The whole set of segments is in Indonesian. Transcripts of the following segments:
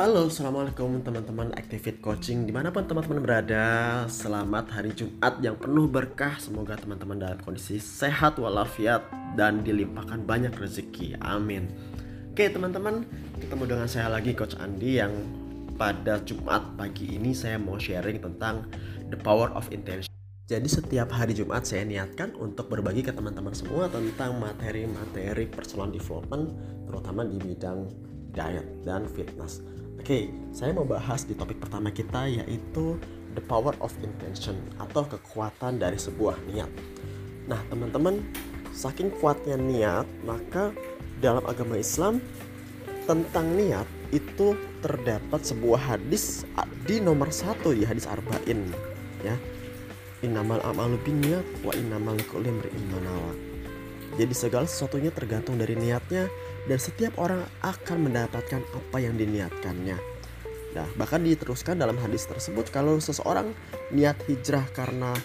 Halo, Assalamualaikum teman-teman Activate Coaching. Di mana pun teman-teman berada Selamat hari Jumat yang penuh berkah. Semoga teman-teman dalam kondisi sehat walafiat Dan dilimpahkan banyak rezeki. Amin. Oke teman-teman Ketemu dengan saya lagi Coach Andi Yang pada Jumat pagi ini Saya mau sharing tentang The Power of Intention. Jadi setiap hari Jumat saya niatkan untuk berbagi ke teman-teman semua tentang materi-materi personal development terutama di bidang diet dan fitness. Oke, saya mau bahas di topik pertama kita yaitu the power of intention atau kekuatan dari sebuah niat. Nah, teman-teman, saking kuatnya niat, maka dalam agama Islam tentang niat itu terdapat sebuah hadis di nomor satu di hadis arba'in ya. Innamal amalu binniyat wa innamal likulli imrin jadi segala sesuatunya tergantung dari niatnya dan setiap orang akan mendapatkan apa yang diniatkannya. Nah, bahkan diteruskan dalam hadis tersebut kalau seseorang niat hijrah karena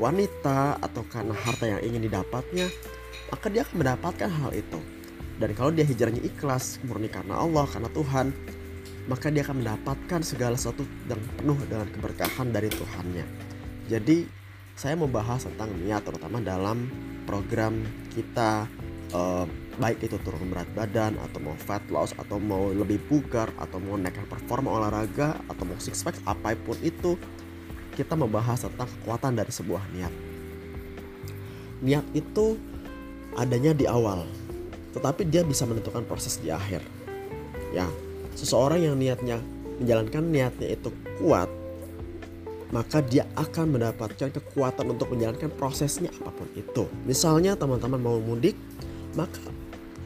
wanita atau karena harta yang ingin didapatnya, maka dia akan mendapatkan hal itu. Dan kalau dia hijrahnya ikhlas, murni karena Allah, karena Tuhan, maka dia akan mendapatkan segala sesuatu yang penuh dengan keberkahan dari Tuhannya. Jadi, saya membahas tentang niat terutama dalam program kita uh, baik itu turun berat badan atau mau fat loss atau mau lebih bugar atau mau naikkan performa olahraga atau mau six pack apa pun itu kita membahas tentang kekuatan dari sebuah niat niat itu adanya di awal tetapi dia bisa menentukan proses di akhir ya seseorang yang niatnya menjalankan niatnya itu kuat maka dia akan mendapatkan kekuatan untuk menjalankan prosesnya apa pun itu. Misalnya teman-teman mau mudik, maka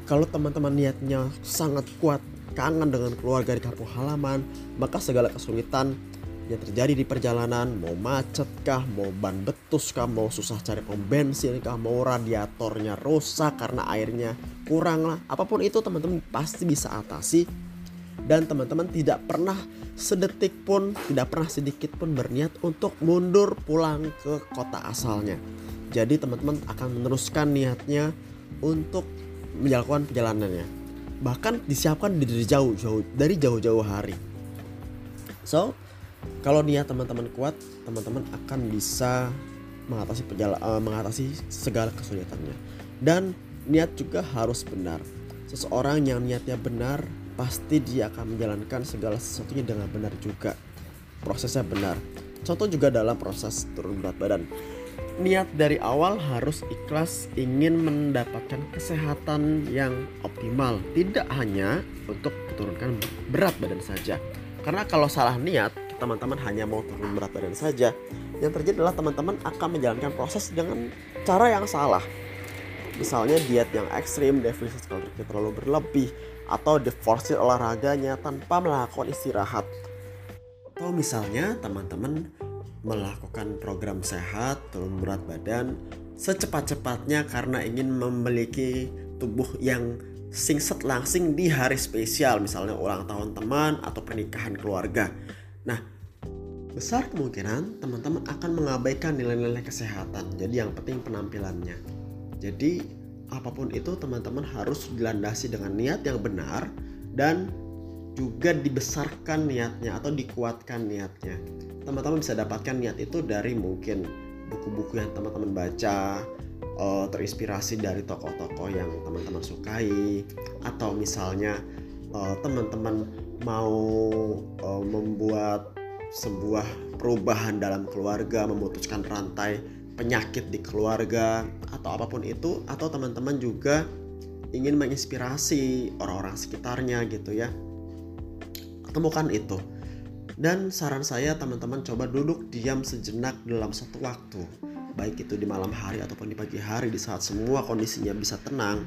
kalau teman-teman niatnya sangat kuat, kangen dengan keluarga di kampung halaman, maka segala kesulitan yang terjadi di perjalanan, mau macet kah, mau ban betus kah, mau susah cari pom bensin kah, mau radiatornya rusak karena airnya kurang lah, apa pun itu teman-teman pasti bisa atasi dan teman-teman tidak pernah sedetik pun tidak pernah sedikit pun berniat untuk mundur pulang ke kota asalnya. Jadi teman-teman akan meneruskan niatnya untuk menjalankan perjalanannya. Bahkan disiapkan dari jauh-jauh dari jauh-jauh hari. So, kalau niat teman-teman kuat, teman-teman akan bisa mengatasi perjala, uh, mengatasi segala kesulitannya. Dan niat juga harus benar. Seseorang yang niatnya benar pasti dia akan menjalankan segala sesuatunya dengan benar juga. Prosesnya benar. Contoh juga dalam proses turun berat badan. Niat dari awal harus ikhlas ingin mendapatkan kesehatan yang optimal, tidak hanya untuk menurunkan berat badan saja. Karena kalau salah niat, teman-teman hanya mau turun berat badan saja, yang terjadi adalah teman-teman akan menjalankan proses dengan cara yang salah. Misalnya diet yang ekstrim, defisit kalori terlalu berlebih, atau diforsir olahraganya tanpa melakukan istirahat. Atau misalnya teman-teman melakukan program sehat, turun berat badan secepat-cepatnya karena ingin memiliki tubuh yang singset langsing di hari spesial misalnya ulang tahun teman atau pernikahan keluarga. Nah, besar kemungkinan teman-teman akan mengabaikan nilai-nilai kesehatan. Jadi yang penting penampilannya. Jadi apa pun itu teman-teman harus dilandasi dengan niat yang benar dan juga dibesarkan niatnya atau dikuatkan niatnya. Teman-teman bisa dapatkan niat itu dari mungkin buku-buku yang teman-teman baca, uh, terinspirasi dari tokoh-tokoh yang teman-teman sukai, atau misalnya uh, teman-teman mau uh, membuat sebuah perubahan dalam keluarga, memutuskan rantai penyakit di keluarga atau apa pun itu atau teman-teman juga ingin menginspirasi orang-orang sekitarnya gitu ya temukan itu. Dan saran saya teman-teman coba duduk diam sejenak dalam satu waktu. Baik itu di malam hari ataupun di pagi hari di saat semua kondisinya bisa tenang.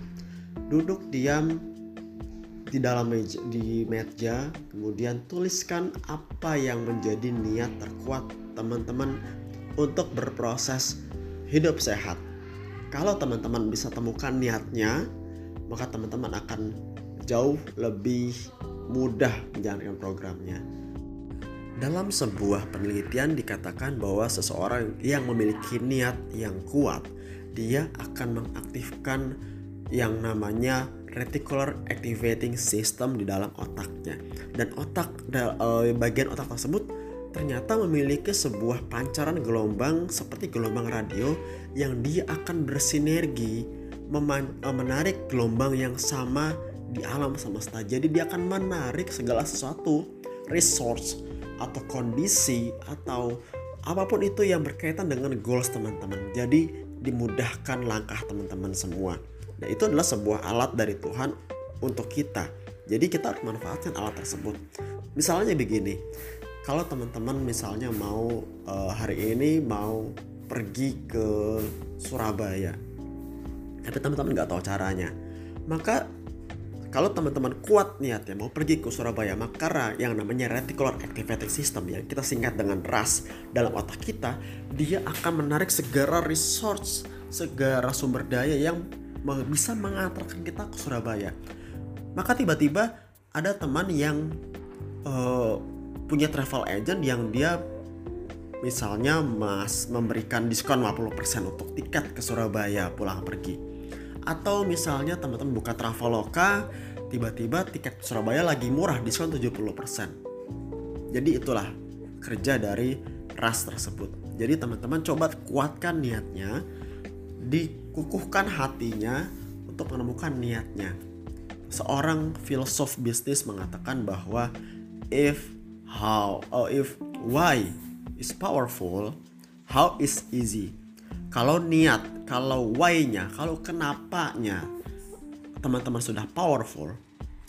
Duduk diam di dalam meja, di meja kemudian tuliskan apa yang menjadi niat terkuat teman-teman untuk berproses hidup sehat. Kalau teman-teman bisa temukan niatnya, maka teman-teman akan jauh lebih mudah menjalankan programnya. Dalam sebuah penelitian dikatakan bahwa seseorang yang memiliki niat yang kuat, dia akan mengaktifkan yang namanya reticular activating system di dalam otaknya. dan otak uh, bagian otak tersebut ternyata memiliki sebuah pancaran gelombang seperti gelombang radio yang dia akan bersinergi eh, menarik gelombang yang sama di alam semesta. Jadi dia akan menarik segala sesuatu, resource atau kondisi atau apa pun itu yang berkaitan dengan goals teman-teman. Jadi dimudahkan langkah teman-teman semua. Nah, itu adalah sebuah alat dari Tuhan untuk kita. Jadi kita harus manfaatkan alat tersebut. Misalnya begini, kalau teman-teman misalnya mau uh, hari ini mau pergi ke Surabaya tapi teman-teman nggak tahu caranya maka kalau teman-teman kuat niatnya mau pergi ke Surabaya maka yang namanya reticular activating system yang kita singkat dengan RAS dalam otak kita dia akan menarik segala resource segala sumber daya yang bisa mengantarkan kita ke Surabaya. Maka tiba-tiba ada teman yang uh, punya travel agent yang dia misalnya mas memberikan diskon 50% untuk tiket ke Surabaya pulang pergi atau misalnya teman-teman buka Traveloka tiba-tiba tiket ke Surabaya lagi murah diskon 70% jadi itulah kerja dari ras tersebut. Jadi teman-teman coba kuatkan niatnya dikukuhkan hatinya untuk menemukan niatnya. Seorang filsuf bisnis mengatakan bahwa if how or if why is powerful how is easy kalau niat kalau why-nya kalau kenapanya teman-teman sudah powerful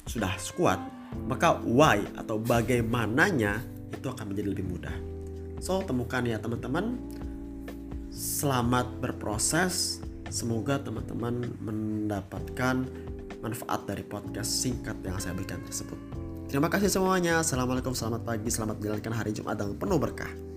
sudah kuat maka why atau bagaimananya itu akan menjadi lebih mudah so temukan ya teman-teman selamat berproses semoga teman-teman mendapatkan manfaat dari podcast singkat yang saya berikan tersebut Terima kasih semuanya. Assalamualaikum, selamat pagi, selamat menjalankan hari Jumat yang penuh berkah.